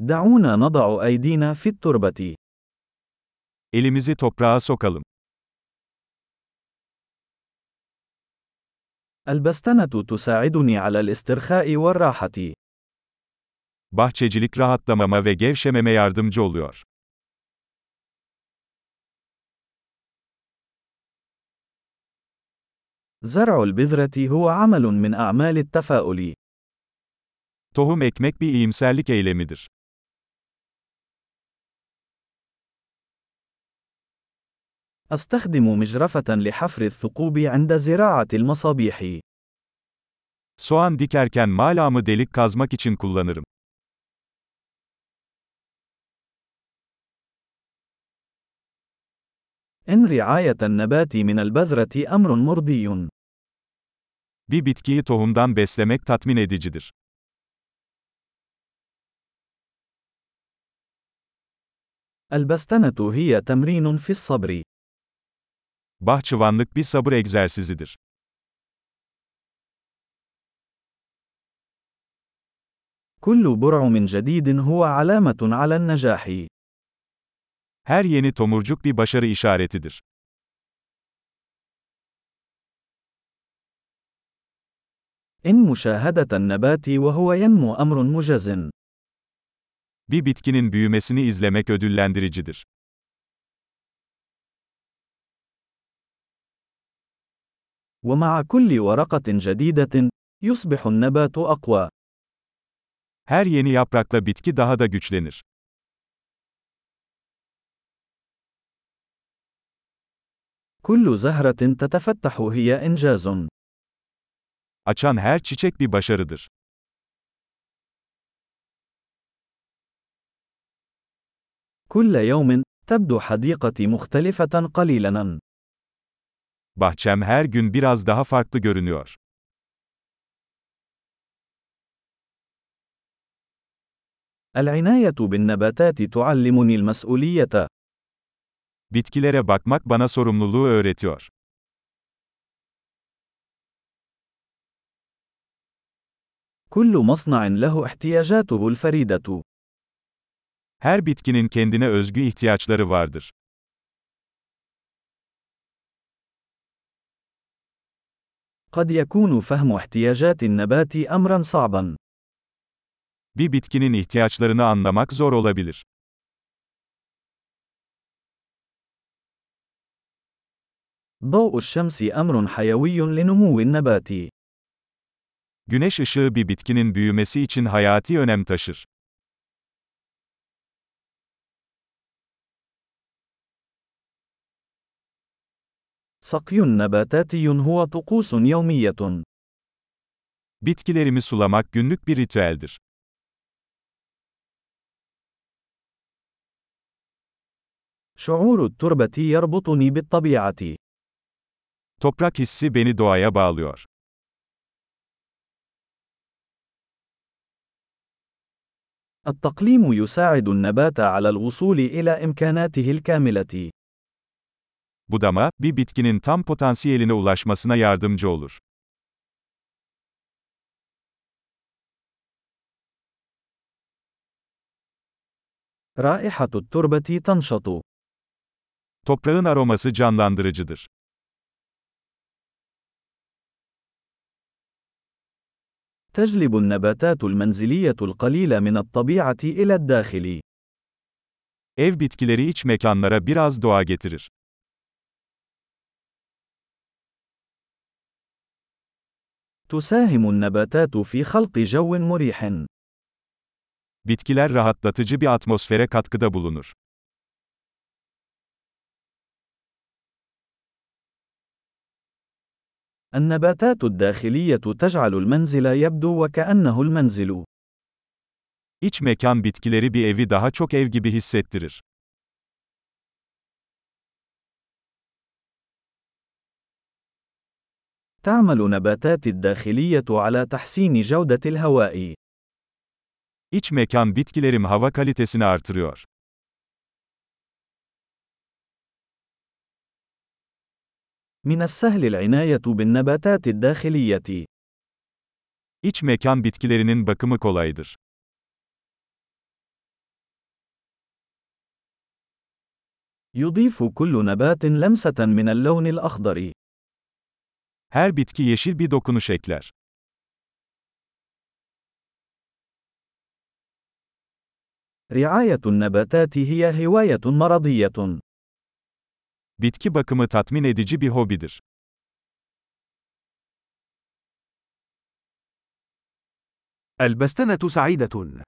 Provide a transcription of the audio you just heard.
دعونا نضع أيدينا في التربة. Elimizi toprağa sokalım. البستنة تساعدني على الاسترخاء والراحة. Bahçecilik rahatlamama ve gevşememe yardımcı oluyor. زرع البذرة هو عمل من أعمال التفاؤل. Tohum ekmek bir iyimserlik eylemidir. أستخدم مجرفة لحفر الثقوب عند زراعة المصابيح. Soğan dikerken malamı delik kazmak için kullanırım. إن رعاية النبات من البذرة أمر مرضي. Bir bitkiyi tohumdan beslemek tatmin edicidir. البستنة هي تمرين في الصبر. Bahçıvanlık bir sabır egzersizidir. كل برعم جديد هو علامة على النجاح. Her yeni tomurcuk bir başarı işaretidir. إن مشاهدة النبات وهو ينمو أمر مجز. Bir bitkinin büyümesini izlemek ödüllendiricidir. ومع كل ورقة جديدة، يصبح النبات أقوى. Her yeni yaprakla bitki daha da güçlenir. كل زهرة تتفتح هي إنجاز. Açan her çiçek bir başarıdır. كل يوم، تبدو حديقتي مختلفة قليلاً. Bahçem her gün biraz daha farklı görünüyor. العناية بالنباتات تعلمني المسؤولية. Bitkilere bakmak bana sorumluluğu öğretiyor. كل مصنع له احتياجاته الفريدة. Her bitkinin kendine özgü ihtiyaçları vardır. قد يكون فهم احتياجات النبات أمرا صعبا. Bir bitkinin ihtiyaçlarını anlamak zor olabilir. ضوء الشمس أمر حيوي لنمو النبات. Güneş ışığı bir bitkinin büyümesi için hayati önem taşır. سقي نباتاتي هو طقوس يومية. Bitkilerimi sulamak günlük bir ritüeldir. شعور التربة يربطني بالطبيعة. Toprak hissi beni doğaya bağlıyor. التقليم يساعد النبات على الوصول إلى إمكاناته الكاملة. Budama, bir bitkinin tam potansiyeline ulaşmasına yardımcı olur. رائحة التربة تنشط. Toprağın aroması canlandırıcıdır. تجلب النباتات المنزلية القليلة من الطبيعة إلى الداخل. Ev bitkileri iç mekanlara biraz doğa getirir. تساهم النباتات في خلق جو مريح. Bitkiler rahatlatıcı bir atmosfere katkıda bulunur. النباتات الداخلية تجعل المنزل يبدو وكأنه المنزل. İç mekan bitkileri bir evi daha çok ev gibi hissettirir. تعمل نباتات الداخلية على تحسين جودة الهواء. İç mekan bitkilerim hava kalitesini artırıyor. من السهل العناية بالنباتات الداخلية. İç mekan bitkilerinin bakımı kolaydır. يضيف كل نبات لمسة من اللون الأخضر. Her bitki yeşil bir dokunuş ekler. رعاية النباتات هي هواية مرضية. Bitki bakımı tatmin edici bir hobidir. البستنة سعيدة.